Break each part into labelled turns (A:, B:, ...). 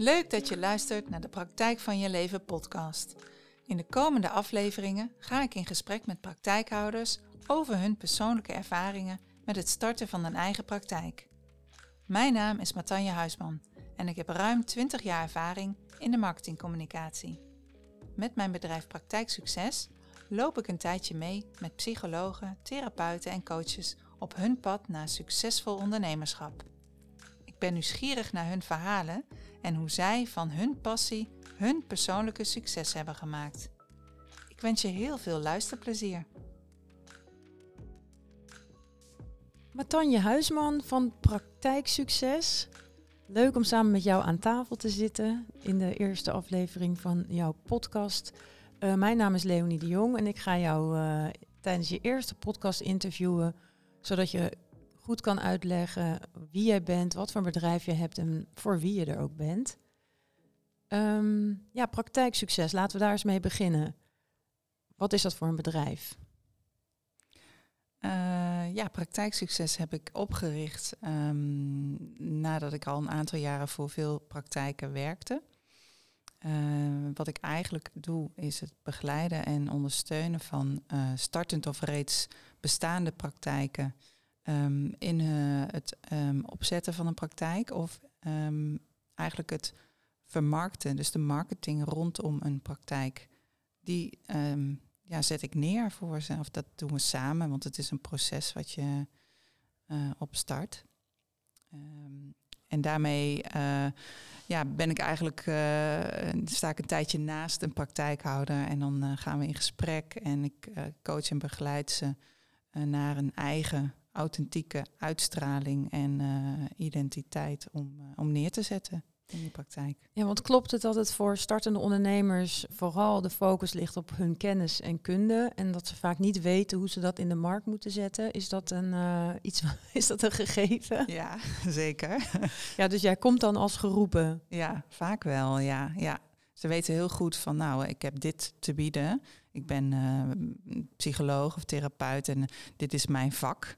A: Leuk dat je luistert naar de Praktijk van je Leven podcast. In de komende afleveringen ga ik in gesprek met praktijkhouders over hun persoonlijke ervaringen met het starten van een eigen praktijk. Mijn naam is Matanja Huisman en ik heb ruim 20 jaar ervaring in de marketingcommunicatie. Met mijn bedrijf Praktijk Succes loop ik een tijdje mee met psychologen, therapeuten en coaches op hun pad naar succesvol ondernemerschap. Ik ben nieuwsgierig naar hun verhalen en hoe zij van hun passie hun persoonlijke succes hebben gemaakt. Ik wens je heel veel luisterplezier.
B: Matanje Huisman van Praktijk Succes. Leuk om samen met jou aan tafel te zitten in de eerste aflevering van jouw podcast. Uh, mijn naam is Leonie de Jong en ik ga jou uh, tijdens je eerste podcast interviewen, zodat je goed kan uitleggen wie jij bent, wat voor bedrijf je hebt en voor wie je er ook bent. Um, ja, praktijksucces, laten we daar eens mee beginnen. Wat is dat voor een bedrijf?
A: Uh, ja, praktijksucces heb ik opgericht um, nadat ik al een aantal jaren voor veel praktijken werkte. Uh, wat ik eigenlijk doe is het begeleiden en ondersteunen van uh, startend of reeds bestaande praktijken um, in het um, opzetten van een praktijk of eigenlijk het vermarkten, dus de marketing rondom een praktijk. Die ja, zet ik neer voor ze. Of dat doen we samen, want het is een proces wat je uh, opstart. En daarmee uh, ja, ben ik eigenlijk, sta ik een tijdje naast een praktijkhouder en dan gaan we in gesprek en ik coach en begeleid ze naar een eigen authentieke uitstraling en identiteit om, om neer te zetten in de praktijk.
B: Ja, want klopt het dat het voor startende ondernemers vooral de focus ligt op hun kennis en kunde en dat ze vaak niet weten hoe ze dat in de markt moeten zetten? Is dat een uh, iets? Is dat een gegeven?
A: Ja, zeker.
B: ja, dus jij komt dan als geroepen?
A: Ja, vaak wel. Ja, ja. Ze weten heel goed van, nou, ik heb dit te bieden. Ik ben uh, psycholoog of therapeut en dit is mijn vak.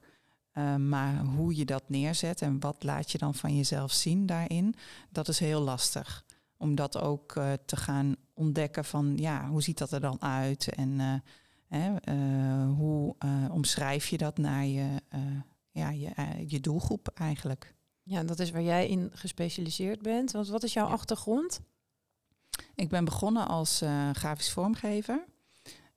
A: Uh, maar hoe je dat neerzet en wat laat je dan van jezelf zien daarin, dat is heel lastig. Om dat ook uh, te gaan ontdekken van, ja, hoe ziet dat er dan uit? En uh, hè, hoe omschrijf je dat naar je, ja, je, je doelgroep eigenlijk?
B: Ja, dat is waar jij in gespecialiseerd bent. Want wat is jouw ja. achtergrond?
A: Ik ben begonnen als grafisch vormgever.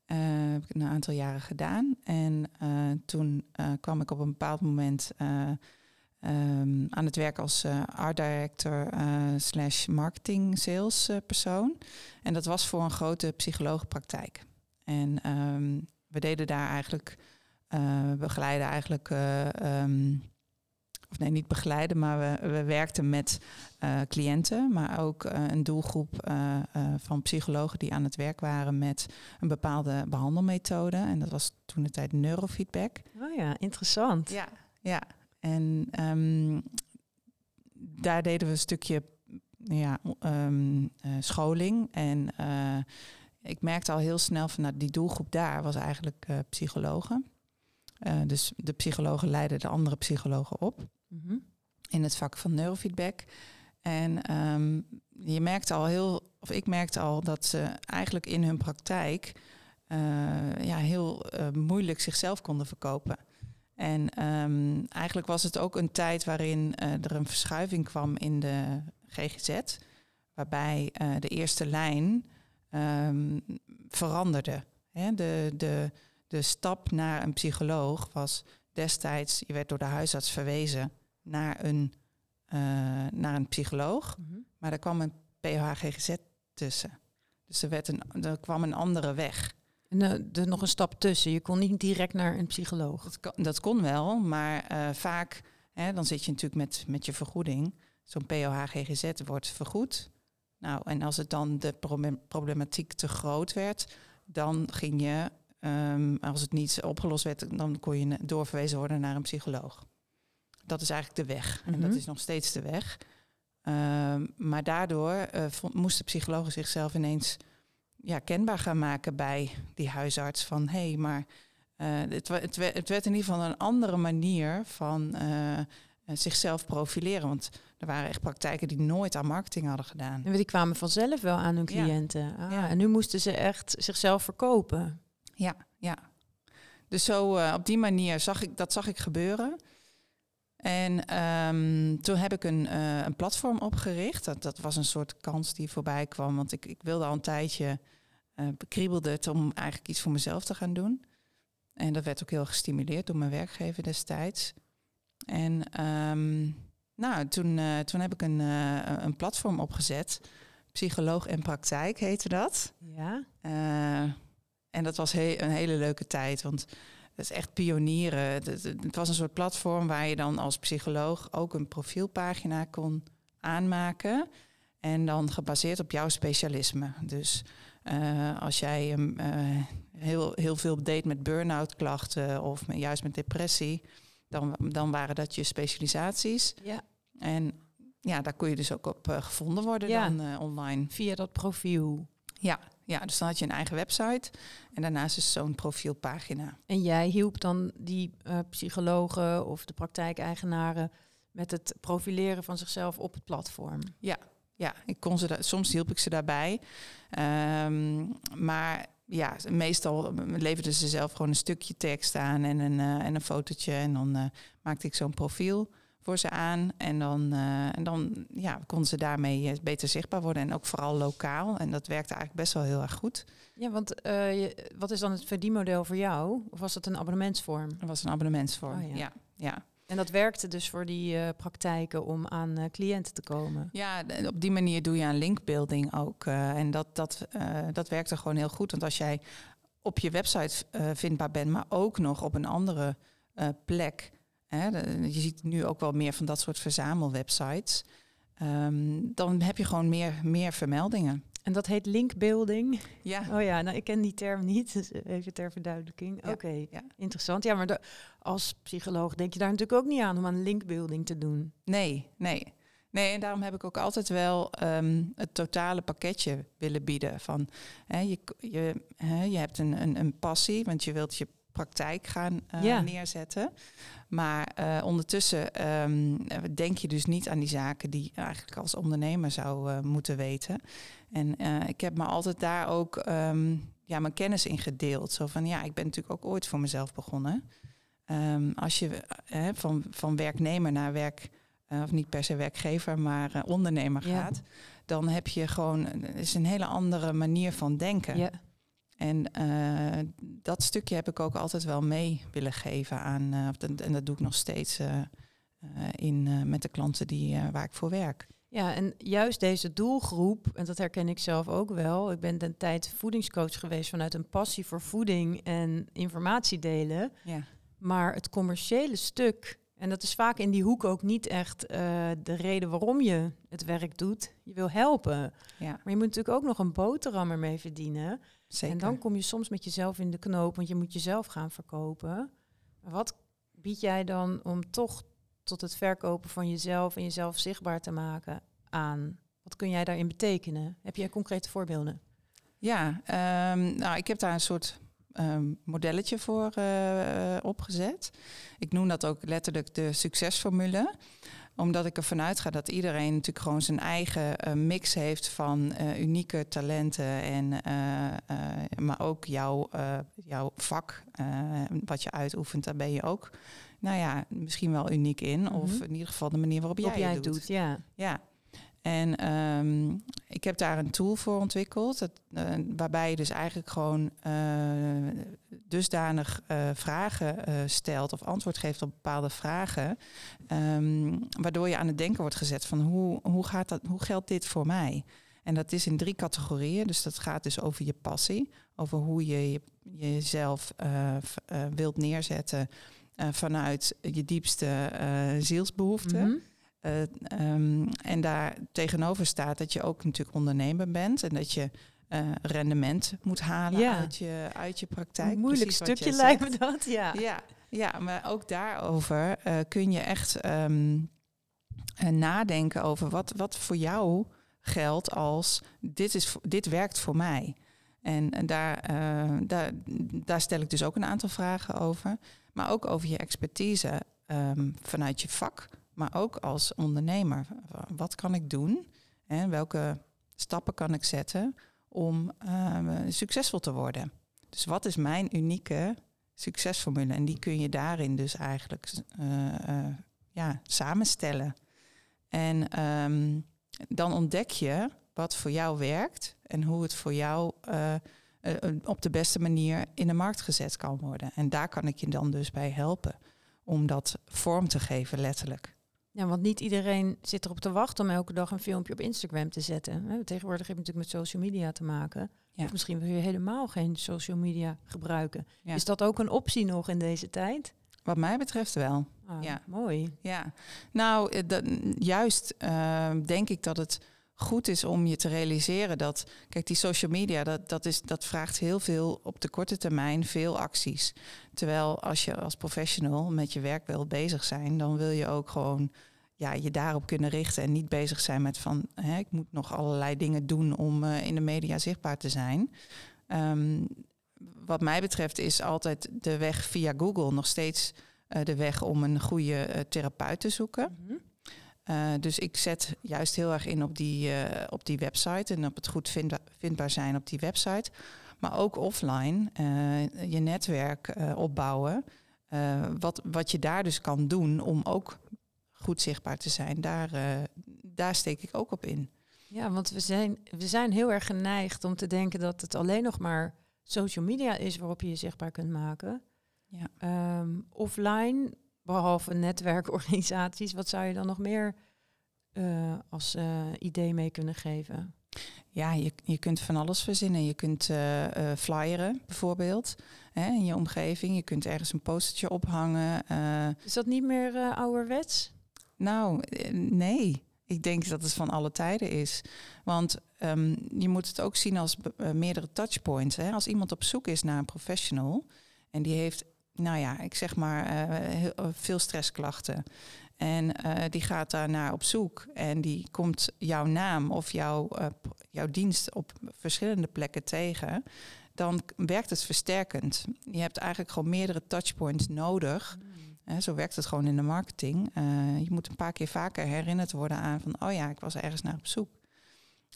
A: Uh, heb ik een aantal jaren gedaan. En uh, toen uh, kwam ik op een bepaald moment um, aan het werk als art director slash marketing sales persoon. En dat was voor een grote psychologenpraktijk. En um, we deden daar eigenlijk, we begeleiden eigenlijk um, of nee, niet begeleiden, maar we, we werkten met uh, cliënten, maar ook uh, een doelgroep uh, van psychologen die aan het werk waren met een bepaalde behandelmethode. En dat was toen de tijd neurofeedback.
B: Oh ja, interessant.
A: Ja, ja. En um, daar deden we een stukje ja, um, scholing. En ik merkte al heel snel van nou, die doelgroep daar was eigenlijk psychologen. dus de psychologen leidden de andere psychologen op. Mm-hmm. In het vak van neurofeedback. En um, je merkte al heel, of ik merkte al dat ze eigenlijk in hun praktijk uh, ja, heel uh, moeilijk zichzelf konden verkopen. En um, eigenlijk was het ook een tijd waarin uh, er een verschuiving kwam in de GGZ, waarbij de eerste lijn um, veranderde. De, de, de stap naar een psycholoog was destijds, je werd door de huisarts verwezen naar een, uh, naar een psycholoog. Mm -hmm. Maar er kwam een PHGGZ tussen. Dus er, werd een, er kwam een andere weg.
B: En uh, er nog een stap tussen. Je kon niet direct naar een psycholoog.
A: Dat, kon, dat kon wel, maar uh, vaak, hè, dan zit je natuurlijk met, met je vergoeding. Zo'n POH-GGZ wordt vergoed. Nou, en als het dan de problematiek te groot werd, dan ging je, um, als het niet opgelost werd, dan kon je doorverwezen worden naar een psycholoog dat is eigenlijk de weg. En dat
B: Mhm.
A: is nog steeds de weg. Um, maar daardoor uh, vond, moesten psychologen zichzelf ineens ja, kenbaar gaan maken bij die huisarts. Van hé, hey, maar uh, het, het, het, werd in ieder geval een andere manier van uh, eh, zichzelf profileren. Want er waren echt praktijken die nooit aan marketing hadden gedaan.
B: En die kwamen vanzelf wel aan hun
A: Ja.
B: cliënten. Ah,
A: Ja.
B: En nu moesten ze echt zichzelf verkopen.
A: Ja, ja. Dus zo eh, op die manier zag ik dat zag ik gebeuren. En ehm, toen heb ik een, eh, een platform opgericht. Dat, dat was een soort kans die voorbij kwam. Want ik, ik wilde al een tijdje, eh bekriebelde het om eigenlijk iets voor mezelf te gaan doen. En dat werd ook heel gestimuleerd door mijn werkgever destijds. En ehm, nou, toen, eh, toen heb ik een, een platform opgezet. Psycholoog en praktijk heette dat.
B: Ja.
A: En dat was he- een hele leuke tijd, want het is echt pionieren. Het, was een soort platform waar je dan als psycholoog ook een profielpagina kon aanmaken. En dan gebaseerd op jouw specialisme. Dus eh, als jij eh, heel, heel veel deed met burn-out klachten of met- juist met depressie, dan, dan waren dat je specialisaties.
B: ja.
A: En ja, daar kon je dus ook op eh, gevonden worden
B: Ja.
A: dan online.
B: Via dat profiel.
A: Ja, ja, dus dan had je een eigen website en daarnaast is zo'n profielpagina.
B: En jij hielp dan die eh, psychologen of de praktijkeigenaren met het profileren van zichzelf op het platform.
A: Ja, ik kon ze soms hielp ik ze daarbij. Ehm, maar ja, meestal leverden ze zelf gewoon een stukje tekst aan en een, eh, en een fotootje. En dan eh, maakte ik zo'n profiel voor ze aan. En dan, eh, en dan ja, konden ze daarmee eh, beter zichtbaar worden. En ook vooral lokaal. En dat werkte eigenlijk best wel heel erg goed.
B: Ja, want eh, je- wat is dan het verdienmodel voor jou? Of was dat een abonnementsvorm?
A: Dat was een abonnementsvorm.
B: Oh, ja.
A: ja. ja.
B: En dat werkte dus voor die praktijken om aan cliënten te komen.
A: Ja, op die manier doe je aan linkbuilding ook. en dat, dat, dat werkte gewoon heel goed. Want als jij op je website vindbaar bent, maar ook nog op een andere plek. Hè, je ziet nu ook wel meer van dat soort verzamelwebsites. ehm, dan heb je gewoon meer, meer vermeldingen.
B: En dat heet linkbuilding.
A: Ja,
B: Oh ja, nou ik ken die term niet, dus even ter verduidelijking.
A: Ja,
B: Oké,
A: ja.
B: interessant. Ja, maar de- als psycholoog denk je daar natuurlijk ook niet aan om aan linkbuilding te doen.
A: nee, nee. Nee, en daarom heb ik ook altijd wel ehm, het totale pakketje willen bieden. Van, hè, je, je, hè, je hebt een, een, een passie, want je wilt je praktijk gaan eh,
B: Ja.
A: neerzetten. Maar eh, ondertussen ehm, denk je dus niet aan die zaken die je eigenlijk als ondernemer zou eh, moeten weten. En ik heb me altijd daar ook ehm, ja, mijn kennis in gedeeld. Zo van ja, ik ben natuurlijk ook ooit voor mezelf begonnen. Ehm, als je eh, van, van werknemer naar werk, of niet per se werkgever, maar ondernemer
B: Ja.
A: gaat, dan heb je gewoon is een hele andere manier van denken.
B: Ja.
A: En eh, dat stukje heb ik ook altijd wel mee willen geven aan, eh, en dat doe ik nog steeds eh, in, met de klanten die, waar ik voor werk.
B: Ja, en juist deze doelgroep, en dat herken ik zelf ook wel. Ik ben een tijd voedingscoach geweest vanuit een passie voor voeding en informatie delen.
A: Ja.
B: Maar het commerciële stuk, en dat is vaak in die hoek ook niet echt de reden waarom je het werk doet. Je wil helpen.
A: ja,
B: Maar je moet natuurlijk ook nog een boterham ermee verdienen.
A: Zeker.
B: En dan kom je soms met jezelf in de knoop, want je moet jezelf gaan verkopen. Wat bied jij dan om toch tot het verkopen van jezelf en jezelf zichtbaar te maken aan? Wat kun jij daarin betekenen? Heb jij concrete voorbeelden?
A: Ja, ehm, nou, ik heb daar een soort ehm, modelletje voor eh, opgezet. Ik noem dat ook letterlijk de succesformule omdat ik ervan uitga dat iedereen natuurlijk gewoon zijn eigen eh, mix heeft van eh, unieke talenten. En, eh, maar ook jouw, jouw vak, wat je uitoefent, daar ben je ook, nou ja, misschien wel uniek in. Of
B: Mhm.
A: in ieder geval de manier waarop jij, het doet.
B: doet, ja.
A: Ja. En ehm, ik heb daar een tool voor ontwikkeld, eh, waarbij je dus eigenlijk gewoon eh, dusdanig eh, vragen stelt of antwoord geeft op bepaalde vragen, ehm, waardoor je aan het denken wordt gezet van hoe, hoe, gaat dat, hoe geldt dit voor mij? En dat is in drie categorieën, dus dat gaat dus over je passie, over hoe je, je jezelf wilt neerzetten vanuit je diepste eh, zielsbehoeften.
B: Mhm.
A: Eh, ehm, en daar tegenover staat dat je ook natuurlijk ondernemer bent en dat je eh, rendement moet halen
B: Ja.
A: uit, je, uit je praktijk.
B: Een moeilijk stukje lijkt me dat, ja.
A: Ja, ja, maar ook daarover eh, kun je echt ehm, eh, nadenken over wat, wat voor jou geldt als dit, is, dit werkt voor mij. En, en daar, daar, daar stel ik dus ook een aantal vragen over. Maar ook over je expertise ehm, vanuit je vak. Maar ook als ondernemer. Wat kan ik doen? En welke stappen kan ik zetten om uh, succesvol te worden? Dus wat is mijn unieke succesformule? En die kun je daarin dus eigenlijk uh, ja, samenstellen. En um, dan ontdek je wat voor jou werkt en hoe het voor jou op de beste manier in de markt gezet kan worden. En daar kan ik je dan dus bij helpen om dat vorm te geven, letterlijk.
B: Ja, want niet iedereen zit erop te wachten om elke dag een filmpje op Instagram te zetten. Tegenwoordig heb je natuurlijk met social media te maken. Ja. Of misschien wil je helemaal geen social media gebruiken. Is dat ook een optie nog in deze tijd?
A: Wat mij betreft wel.
B: Ah, ja. Mooi.
A: Ja, nou, eh, juist uh, denk ik dat het goed is om je te realiseren dat, kijk, die social media, dat, dat, is, dat vraagt heel veel op de korte termijn, veel acties. Terwijl als je als professional met je werk wil bezig zijn, dan wil je ook gewoon ja, je daarop kunnen richten en niet bezig zijn met van, hè, ik moet nog allerlei dingen doen om uh, in de media zichtbaar te zijn. Um, wat mij betreft is altijd de weg via Google nog steeds uh, de weg om een goede uh, therapeut te zoeken. -hmm. Uh, dus ik zet juist heel erg in op die, op die website en op het goed vind, vindbaar zijn op die website. Maar ook offline, je netwerk opbouwen. wat, wat je daar dus kan doen om ook goed zichtbaar te zijn, daar, daar steek ik ook op in.
B: Ja, want we zijn, we zijn heel erg geneigd om te denken dat het alleen nog maar social media is waarop je je zichtbaar kunt maken. Ja. Um, offline, behalve netwerkorganisaties, wat zou je dan nog meer uh, als uh, idee mee kunnen geven?
A: Ja, je, je kunt van alles verzinnen. Je kunt uh, flyeren bijvoorbeeld hè, in je omgeving. Je kunt ergens een postertje ophangen.
B: Is dat niet meer ouderwets?
A: Nou, nee. Ik denk dat het van alle tijden is. Want um, je moet het ook zien als meerdere touchpoints. Hè? Als iemand op zoek is naar een professional en die heeft, nou ja, ik zeg maar, uh, heel, veel stressklachten. En uh, die gaat daar naar op zoek en die komt jouw naam of jouw, jouw dienst op verschillende plekken tegen. Dan werkt het versterkend. Je hebt eigenlijk gewoon meerdere touchpoints nodig. Mm zo werkt het gewoon in de marketing. Je moet een paar keer vaker herinnerd worden aan van, oh ja, ik was ergens naar op zoek.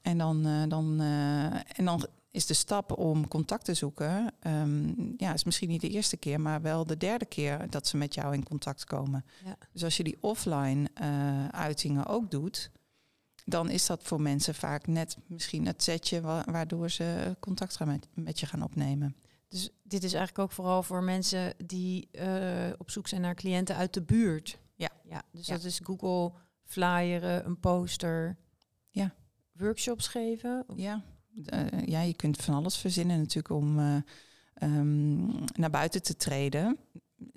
A: En dan, uh, dan, uh, en dan is de stap om contact te zoeken, um, ja, is misschien niet de eerste keer, maar wel de derde keer dat ze met jou in contact komen. Ja. Dus als je die offline uitingen ook doet, dan is dat voor mensen vaak net misschien het setje wa waardoor ze contact gaan met, met je gaan opnemen.
B: Dus dit is eigenlijk ook vooral voor mensen die uh, op zoek zijn naar cliënten uit de buurt.
A: Ja.
B: ja dus ja. dat is Google flyeren, een poster.
A: Ja.
B: Workshops geven.
A: Ja. Uh, ja, je kunt van alles verzinnen natuurlijk om uh, um, naar buiten te treden.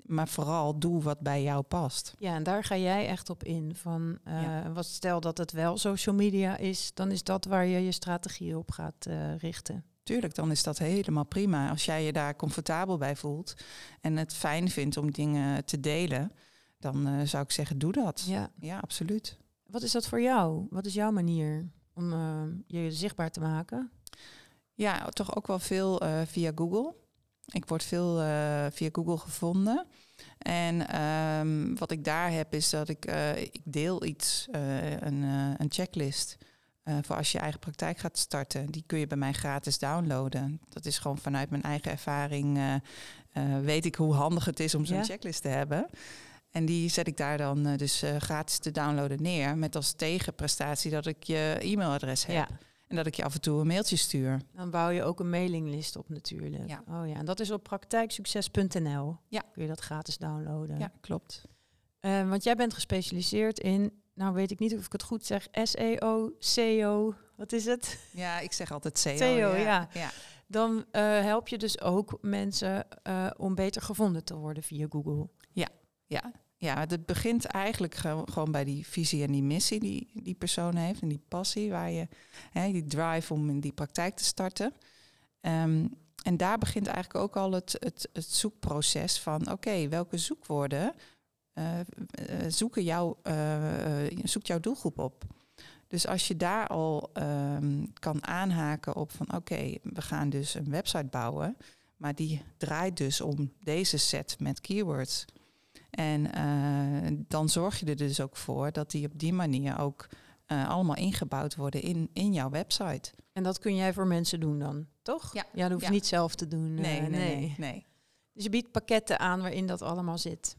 A: Maar vooral doe wat bij jou past.
B: Ja, en daar ga jij echt op in. Van, ja. wat stel dat het wel social media is, dan is dat waar je je strategie op gaat richten.
A: Tuurlijk, dan is dat helemaal prima. Als jij je daar comfortabel bij voelt en het fijn vindt om dingen te delen, dan zou ik zeggen, doe dat.
B: Ja.
A: ja, absoluut.
B: Wat is dat voor jou? Wat is jouw manier om uh, je zichtbaar te maken?
A: Ja, toch ook wel veel uh, via Google. Ik word veel via Google gevonden. En um, wat ik daar heb is dat ik, ik deel iets, een, een checklist uh, voor als je eigen praktijk gaat starten. Die kun je bij mij gratis downloaden. Dat is gewoon vanuit mijn eigen ervaring. Uh, uh, weet ik hoe handig het is om zo'n ja. checklist te hebben. En die zet ik daar dan dus gratis te downloaden neer. Met als tegenprestatie dat ik je e-mailadres heb. Ja. En dat ik je af en toe een mailtje stuur.
B: Dan bouw je ook een mailinglist op natuurlijk. Ja. Oh ja, en dat is op praktijksucces.nl.
A: Ja.
B: Kun je dat gratis downloaden.
A: Ja, klopt.
B: want jij bent gespecialiseerd in nou weet ik niet of ik het goed zeg, SEO, SEO, wat is het?
A: Ja, ik zeg altijd SEO.
B: SEO, ja. ja. Dan uh, help je dus ook mensen uh, om beter gevonden te worden via Google.
A: Ja, ja. Ja, het begint eigenlijk gewoon bij die visie en die missie die die persoon heeft en die passie waar je, hè, die drive om in die praktijk te starten. Um, en daar begint eigenlijk ook al het, het, het zoekproces van, oké, welke zoekwoorden uh, zoeken jou, uh, zoekt jouw doelgroep op. Dus als je daar al um, kan aanhaken op van oké, we gaan dus een website bouwen, maar die draait dus om deze set met keywords. En eh, dan zorg je er dus ook voor dat die op die manier ook eh, allemaal ingebouwd worden in, in jouw website.
B: En dat kun jij voor mensen doen dan, toch?
A: Ja.
B: Ja, dat hoef je
A: Ja.
B: niet zelf te doen.
A: Nee,
B: eh,
A: nee, nee. nee.
B: Dus je biedt pakketten aan waarin dat allemaal zit.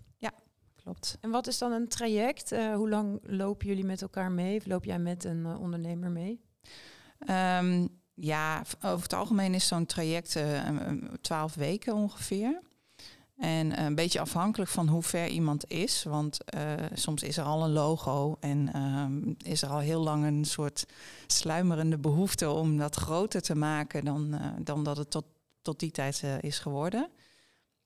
A: Klopt.
B: En wat is dan een traject? Hoe lang lopen jullie met elkaar mee? Of loop jij met een ondernemer mee?
A: Ehm, ja, over het algemeen is zo'n traject twaalf weken ongeveer. En eh, een beetje afhankelijk van hoe ver iemand is. Want eh, soms is er al een logo en ehm, is er al heel lang een soort sluimerende behoefte om dat groter te maken dan, eh, dan dat het tot, tot die tijd is geworden.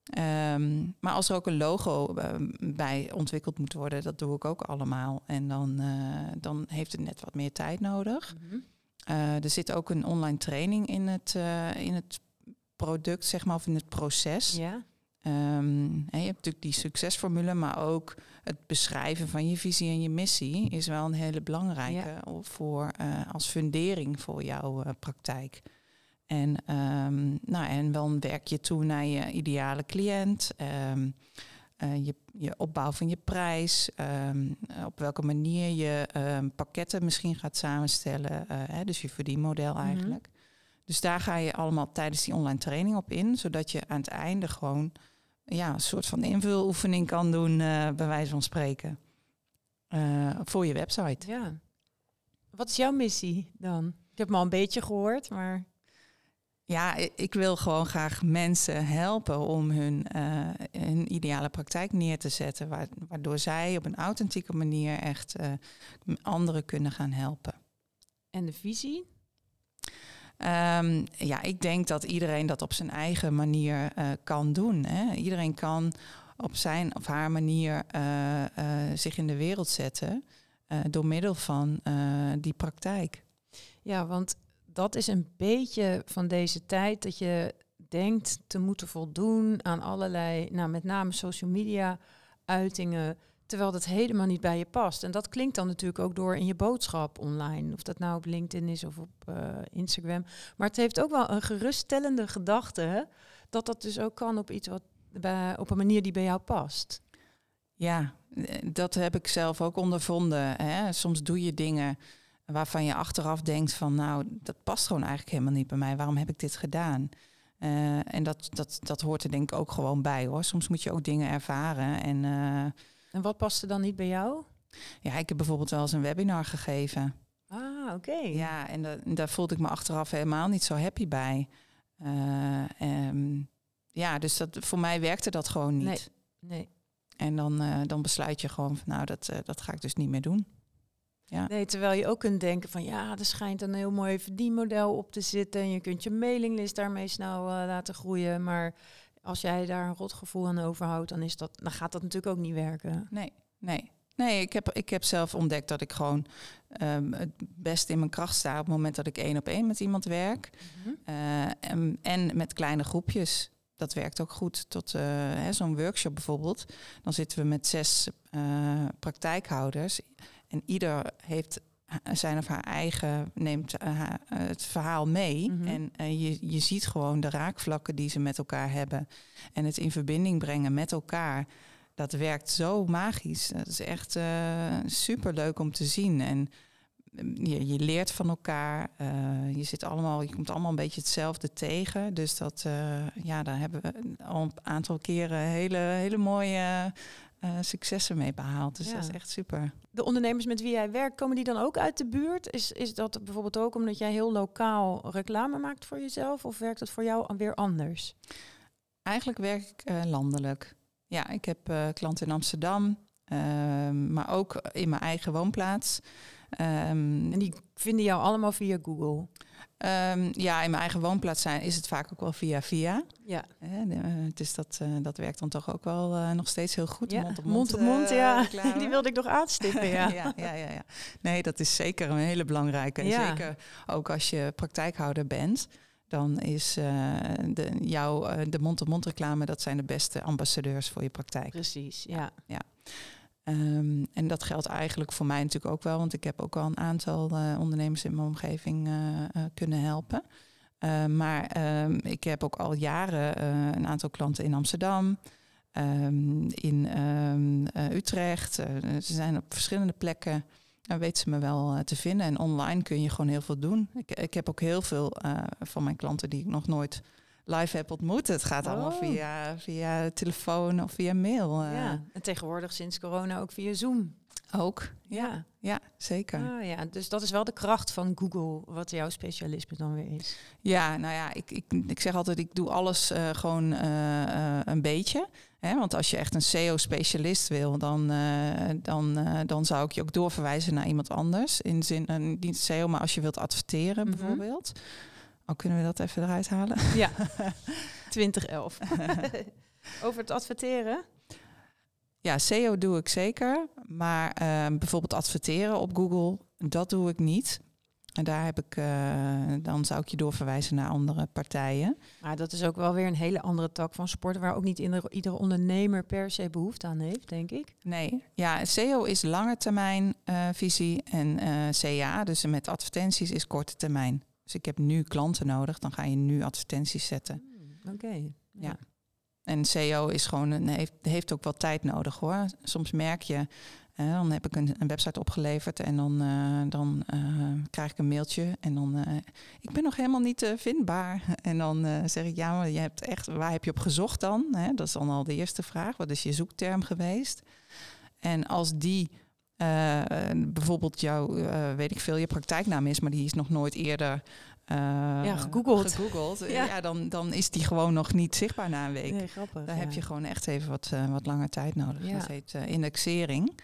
A: Ehm, maar als er ook een logo eh, bij ontwikkeld moet worden, dat doe ik ook allemaal. En dan, dan heeft het net wat meer tijd nodig. Eh, er zit ook een online training in het, in het product, zeg maar, of in het proces.
B: Ja.
A: Ehm, je hebt natuurlijk die succesformule, maar ook het beschrijven van je visie en je missie is wel een hele belangrijke voor, eh, als fundering voor jouw eh, praktijk. En, ehm, nou, en dan werk je toe naar je ideale cliënt, ehm, eh, je, je opbouw van je prijs, op welke manier je pakketten misschien gaat samenstellen, hè, dus je verdienmodel
B: Mhm.
A: eigenlijk. Dus daar ga je allemaal tijdens die online training op in, zodat je aan het einde gewoon ja, een soort van invuloefening kan doen, eh, bij wijze van spreken, eh, voor je website.
B: ja. Wat is jouw missie dan? Ik heb hem al een beetje gehoord, maar...
A: Ja, ik wil gewoon graag mensen helpen om hun, eh, hun ideale praktijk neer te zetten, wa- waardoor zij op een authentieke manier echt anderen kunnen gaan helpen.
B: En de visie?
A: Ehm, ja, ik denk dat iedereen dat op zijn eigen manier eh, kan doen. Hè. Iedereen kan op zijn of haar manier eh, eh, zich in de wereld zetten door middel van die praktijk.
B: Ja, want dat is een beetje van deze tijd dat je denkt te moeten voldoen aan allerlei, nou met name social media uitingen, terwijl dat helemaal niet bij je past. En dat klinkt dan natuurlijk ook door in je boodschap online, of dat nou op LinkedIn is of op eh, Instagram. Maar het heeft ook wel een geruststellende gedachte, dat dat dus ook kan op iets wat op een manier die bij jou past.
A: Ja, eh, dat heb ik zelf ook ondervonden. Hè. Soms doe je dingen waarvan je achteraf denkt van nou, dat past gewoon eigenlijk helemaal niet bij mij. Waarom heb ik dit gedaan? Eh, en dat, dat, dat hoort er denk ik ook gewoon bij hoor. Soms moet je ook dingen ervaren. En
B: En wat paste dan niet bij jou?
A: ja, ik heb bijvoorbeeld wel eens een webinar gegeven.
B: Ah, oké.
A: Ja, en da- daar voelde ik me achteraf helemaal niet zo happy bij. Eh, ehm, ja, dus dat, voor mij werkte dat gewoon niet.
B: Nee. Nee.
A: En dan, eh, dan besluit je gewoon van nou, dat, eh, dat ga ik dus niet meer doen.
B: Nee, terwijl je ook kunt denken van ja, er schijnt een heel mooi verdienmodel op te zitten. En je kunt je mailinglist daarmee snel laten groeien. Maar als jij daar een rotgevoel aan overhoudt, dan, is dat, dan gaat dat natuurlijk ook niet werken.
A: Nee, nee. Nee, ik heb, ik heb zelf ontdekt dat ik gewoon ehm, het best in mijn kracht sta op het moment dat ik één op één met iemand werk. Eh, en, en met kleine groepjes. Dat werkt ook goed. Tot eh, hè, zo'n workshop bijvoorbeeld. Dan zitten we met zes eh, praktijkhouders. En ieder heeft zijn of haar eigen, neemt eh, eh, het verhaal mee.
B: Mhm.
A: En eh, je, je ziet gewoon de raakvlakken die ze met elkaar hebben. En het in verbinding brengen met elkaar. Dat werkt zo magisch. Dat is echt super leuk om te zien. En je, je leert van elkaar. eh, je, zit allemaal, je komt allemaal een beetje hetzelfde tegen. Dus dat, eh, ja, daar hebben we al een aantal keren hele, hele mooie eh, successen mee behaald. Dus
B: Ja.
A: dat is echt super.
B: De ondernemers met wie jij werkt, komen die dan ook uit de buurt? Is, is dat bijvoorbeeld ook omdat jij heel lokaal reclame maakt voor jezelf? Of werkt dat voor jou weer anders?
A: Eigenlijk werk ik eh, landelijk. Ja, ik heb eh, klanten in Amsterdam, ehm, maar ook in mijn eigen woonplaats. Ehm,
B: En die vinden jou allemaal via Google.
A: Ehm, ja, in mijn eigen woonplaats zijn, is het vaak ook wel via via.
B: Ja,
A: eh, dus dat, eh, dat werkt dan toch ook wel eh, nog steeds heel goed.
B: ja.
A: mond op
B: mond,
A: mond,
B: op mond, ja.
A: reclame.
B: Die wilde ik nog aanstippen, ja.
A: ja, ja, ja, ja. Nee, dat is zeker een hele belangrijke. En
B: Ja.
A: zeker ook als je praktijkhouder bent, dan is de, jouw, de mond-op-mond reclame, dat zijn de beste ambassadeurs voor je praktijk.
B: Precies, ja.
A: Ehm, en dat geldt eigenlijk voor mij natuurlijk ook wel, want ik heb ook al een aantal eh, ondernemers in mijn omgeving eh, eh, kunnen helpen. Eh, maar ehm, ik heb ook al jaren een aantal klanten in Amsterdam. ehm, in ehm, Utrecht. Ze zijn op verschillende plekken. Dan weten ze me wel te vinden. En online kun je gewoon heel veel doen. Ik, ik heb ook heel veel van mijn klanten die ik nog nooit live heb ontmoet. Het gaat allemaal
B: Oh.
A: via, via telefoon of via mail. eh,
B: ja. En tegenwoordig sinds corona ook via Zoom.
A: Ook.
B: Ja.
A: Ja, zeker.
B: Ah, ja. Dus dat is wel de kracht van Google, wat jouw specialisme dan weer is.
A: Ja, nou ja, ik, ik, ik zeg altijd, ik doe alles eh, gewoon eh, eh, een beetje. Hè? Want als je echt een SEO-specialist wil, dan, eh, dan, eh, dan zou ik je ook doorverwijzen naar iemand anders. In zin, eh, niet SEO, maar als je wilt adverteren
B: Mhm.
A: bijvoorbeeld. Oh, kunnen we dat even eruit halen?
B: Ja, 2011. Over het adverteren.
A: Ja, SEO doe ik zeker. Maar eh, bijvoorbeeld adverteren op Google, dat doe ik niet. En daar heb ik, eh, dan zou ik je doorverwijzen naar andere partijen.
B: Maar dat is ook wel weer een hele andere tak van sport, waar ook niet iedere, iedere ondernemer per se behoefte aan heeft, denk ik.
A: Nee, ja, SEO is lange termijn eh, visie en eh, CA, dus met advertenties, is korte termijn. Dus ik heb nu klanten nodig, dan ga je nu advertenties zetten.
B: Hmm, Oké.
A: Ja. En SEO is gewoon een, heeft, heeft ook wel tijd nodig hoor. Soms merk je, eh, dan heb ik een, een website opgeleverd en dan, eh, dan eh, krijg ik een mailtje en dan, eh, ik ben nog helemaal niet vindbaar. En dan zeg ik, ja, maar je hebt echt, waar heb je op gezocht dan? Dat is dan al de eerste vraag. Wat is je zoekterm geweest? En als die eh, bijvoorbeeld jouw, eh, weet ik veel, je praktijknaam is, maar die is nog nooit eerder eh,
B: Ja, gegoogeld.
A: gegoogeld,
B: Ja.
A: ja. dan, dan is die gewoon nog niet zichtbaar na een week.
B: Nee, grappig.
A: Daar
B: ja.
A: heb je gewoon echt even wat, wat langer tijd nodig.
B: Ja.
A: Dat heet indexering.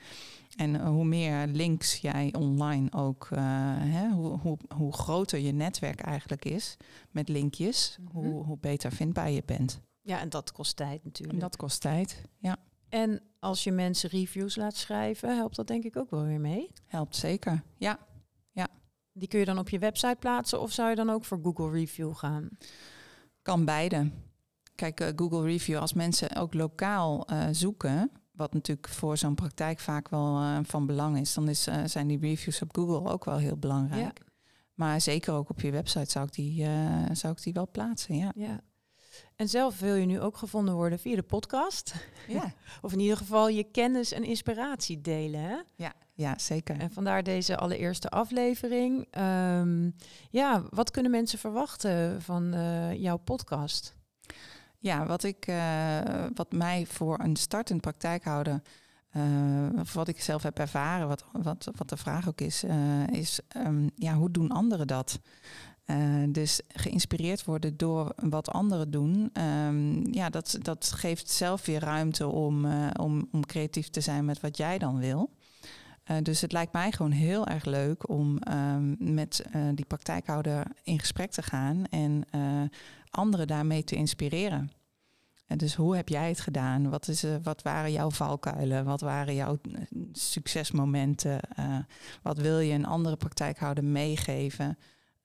A: En hoe meer links jij online ook, hè, hoe, hoe, hoe groter je netwerk eigenlijk is met linkjes,
B: Mhm.
A: hoe, hoe beter vindbaar je bent.
B: Ja, en dat kost tijd natuurlijk.
A: En dat kost tijd. Ja,
B: En als je mensen reviews laat schrijven, helpt dat denk ik ook wel weer mee.
A: helpt zeker. Ja,
B: Die kun je dan op je website plaatsen of zou je dan ook voor Google Review gaan?
A: kan beide. Kijk, eh, Google Review, als mensen ook lokaal eh, zoeken, wat natuurlijk voor zo'n praktijk vaak wel eh, van belang is, dan is, zijn die reviews op Google ook wel heel belangrijk. Maar zeker ook op je website zou ik die, zou ik die wel plaatsen. Ja.
B: Ja. En zelf wil je nu ook gevonden worden via de podcast.
A: Ja.
B: Of in ieder geval je kennis en inspiratie delen. Hè?
A: Ja, ja, zeker.
B: En vandaar deze allereerste aflevering. Ehm, ja, wat kunnen mensen verwachten van eh, jouw podcast?
A: Ja, wat, ik, eh, wat mij voor een startend praktijkhouder, eh, of wat ik zelf heb ervaren, wat, wat, wat de vraag ook is, is ehm, ja, hoe doen anderen dat? Eh, dus geïnspireerd worden door wat anderen doen, ehm, ja, dat, dat geeft zelf weer ruimte om, eh, om, om creatief te zijn met wat jij dan wil. Eh, dus het lijkt mij gewoon heel erg leuk om ehm, met die praktijkhouder in gesprek te gaan en anderen daarmee te inspireren. En dus hoe heb jij het gedaan? Wat, is, wat waren jouw valkuilen? Wat waren jouw succesmomenten? Wat wil je een andere praktijkhouder meegeven?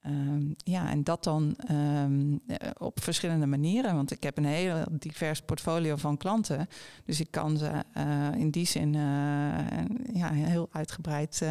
A: Ehm, ja, en dat dan ehm, eh, op verschillende manieren. Want ik heb een heel divers portfolio van klanten. Dus ik kan ze eh, in die zin eh, ja, heel uitgebreid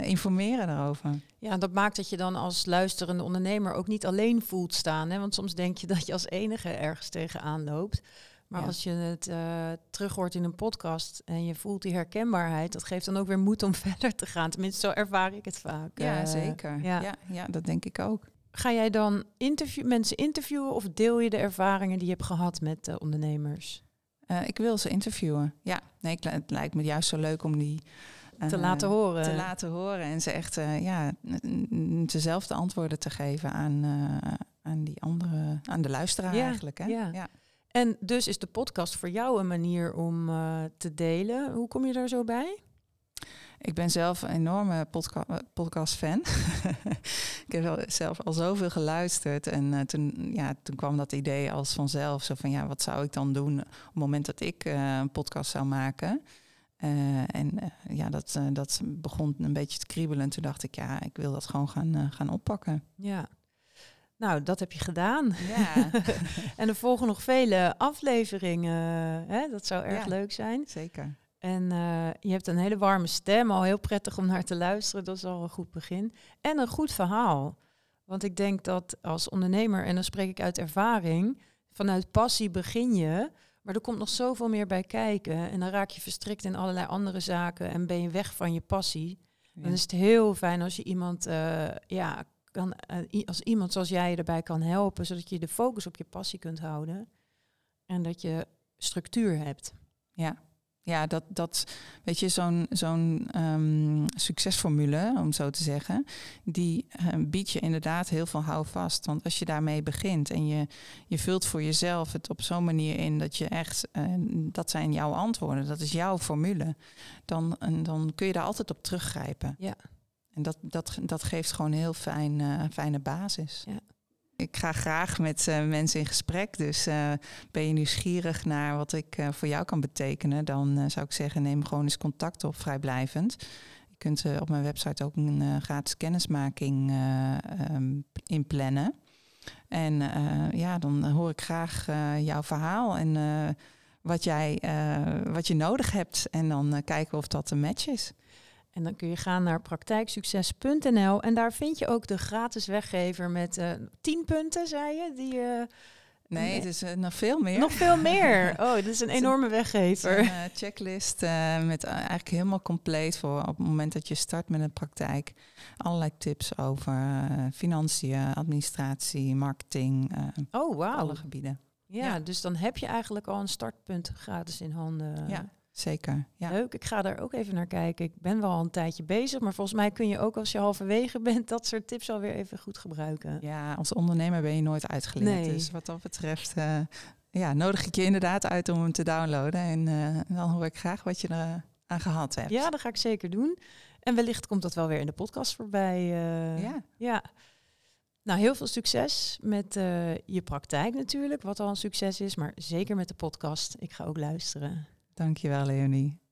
A: informeren daarover.
B: Ja, dat maakt dat je dan als luisterende ondernemer ook niet alleen voelt staan. Hè? Want soms denk je dat je als enige ergens tegenaan loopt. Maar
A: Ja.
B: als je het eh terug hoort in een podcast en je voelt die herkenbaarheid, dat geeft dan ook weer moed om verder te gaan. Tenminste, zo ervaar ik het vaak.
A: Ja,
B: Eh,
A: zeker.
B: ja.
A: Ja. Ja, dat denk ik ook.
B: Ga jij dan interview mensen interviewen of deel je de ervaringen die je hebt gehad met eh, ondernemers?
A: Eh, ik wil ze interviewen. Ja, nee, ik- het lijkt me juist zo leuk om die
B: Te laten horen.
A: te laten horen en ze echt eh, ja, dezelfde antwoorden te geven aan, eh, aan die andere, aan de luisteraar
B: Ja,
A: eigenlijk. Hè?
B: ja. En dus is de podcast voor jou een manier om eh, te delen. Hoe kom je daar zo bij?
A: Ik ben zelf een enorme podca podcast-fan. ik heb zelf al zoveel geluisterd. En eh, toen, ja, toen kwam dat idee als vanzelf. Zo van, ja, wat zou ik dan doen op het moment dat ik eh, een podcast zou maken? Eh, en eh, ja, dat, eh, dat begon een beetje te kriebelen. En toen dacht ik, ja, ik wil dat gewoon gaan, eh, gaan oppakken.
B: Ja. Nou, dat heb je gedaan.
A: Ja,
B: En er volgen nog vele afleveringen. Hè? Dat zou erg
A: Ja.
B: leuk zijn.
A: zeker.
B: En eh, je hebt een hele warme stem, al heel prettig om naar te luisteren. Dat is al een goed begin. En een goed verhaal. Want ik denk dat als ondernemer, en dan spreek ik uit ervaring, vanuit passie begin je. Maar er komt nog zoveel meer bij kijken. En dan raak je verstrikt in allerlei andere zaken en ben je weg van je passie. Dan is het heel fijn als je iemand, eh, ja, kan, eh, als iemand zoals jij je erbij kan helpen, zodat je de focus op je passie kunt houden. En dat je structuur hebt.
A: Ja, ja, dat, dat weet je, zo'n zo'n ehm, succesformule, om zo te zeggen, die uh, biedt je inderdaad heel veel houvast. Want als je daarmee begint en je, je vult voor jezelf het op zo'n manier in dat je echt, uh, dat zijn jouw antwoorden, dat is jouw formule, dan, en dan kun je daar altijd op teruggrijpen.
B: Ja.
A: En dat, dat, dat geeft gewoon een heel fijn, uh, fijne basis.
B: Ja
A: ik ga graag met uh, mensen in gesprek. Dus uh, ben je nieuwsgierig naar wat ik voor jou kan betekenen, dan zou ik zeggen, neem gewoon eens contact op, vrijblijvend. Je kunt op mijn website ook een gratis kennismaking um, inplannen. En ja, dan hoor ik graag jouw verhaal en wat, jij, wat je nodig hebt. En dan kijken we of dat een match is.
B: En dan kun je gaan naar praktijksucces.nl en daar vind je ook de gratis weggever met uh, 10 punten, zei je, die uh,
A: Nee, het is uh, nog veel meer.
B: Nog veel meer. Oh, dit is een enorme weggever.
A: Een uh, checklist uh, met eigenlijk helemaal compleet voor op het moment dat je start met een praktijk. Allerlei tips over financiën, administratie, marketing.
B: oh.
A: Alle gebieden.
B: Ja, ja, dus dan heb je eigenlijk al een startpunt gratis in handen.
A: Ja. Zeker. Ja.
B: Leuk, ik ga daar ook even naar kijken. Ik ben wel al een tijdje bezig, maar volgens mij kun je ook als je halverwege bent dat soort tips alweer even goed gebruiken.
A: Ja, als ondernemer ben je nooit uitgeleerd. Nee. Dus wat dat betreft uh, ja, nodig ik je inderdaad uit om hem te downloaden. En uh, dan hoor ik graag wat je er aan gehad hebt.
B: Ja, dat ga ik zeker doen. En wellicht komt dat wel weer in de podcast voorbij. Uh,
A: ja.
B: ja. Nou, heel veel succes met je praktijk natuurlijk, wat al een succes is, maar zeker met de podcast. Ik ga ook luisteren.
A: Dankjewel, Leonie.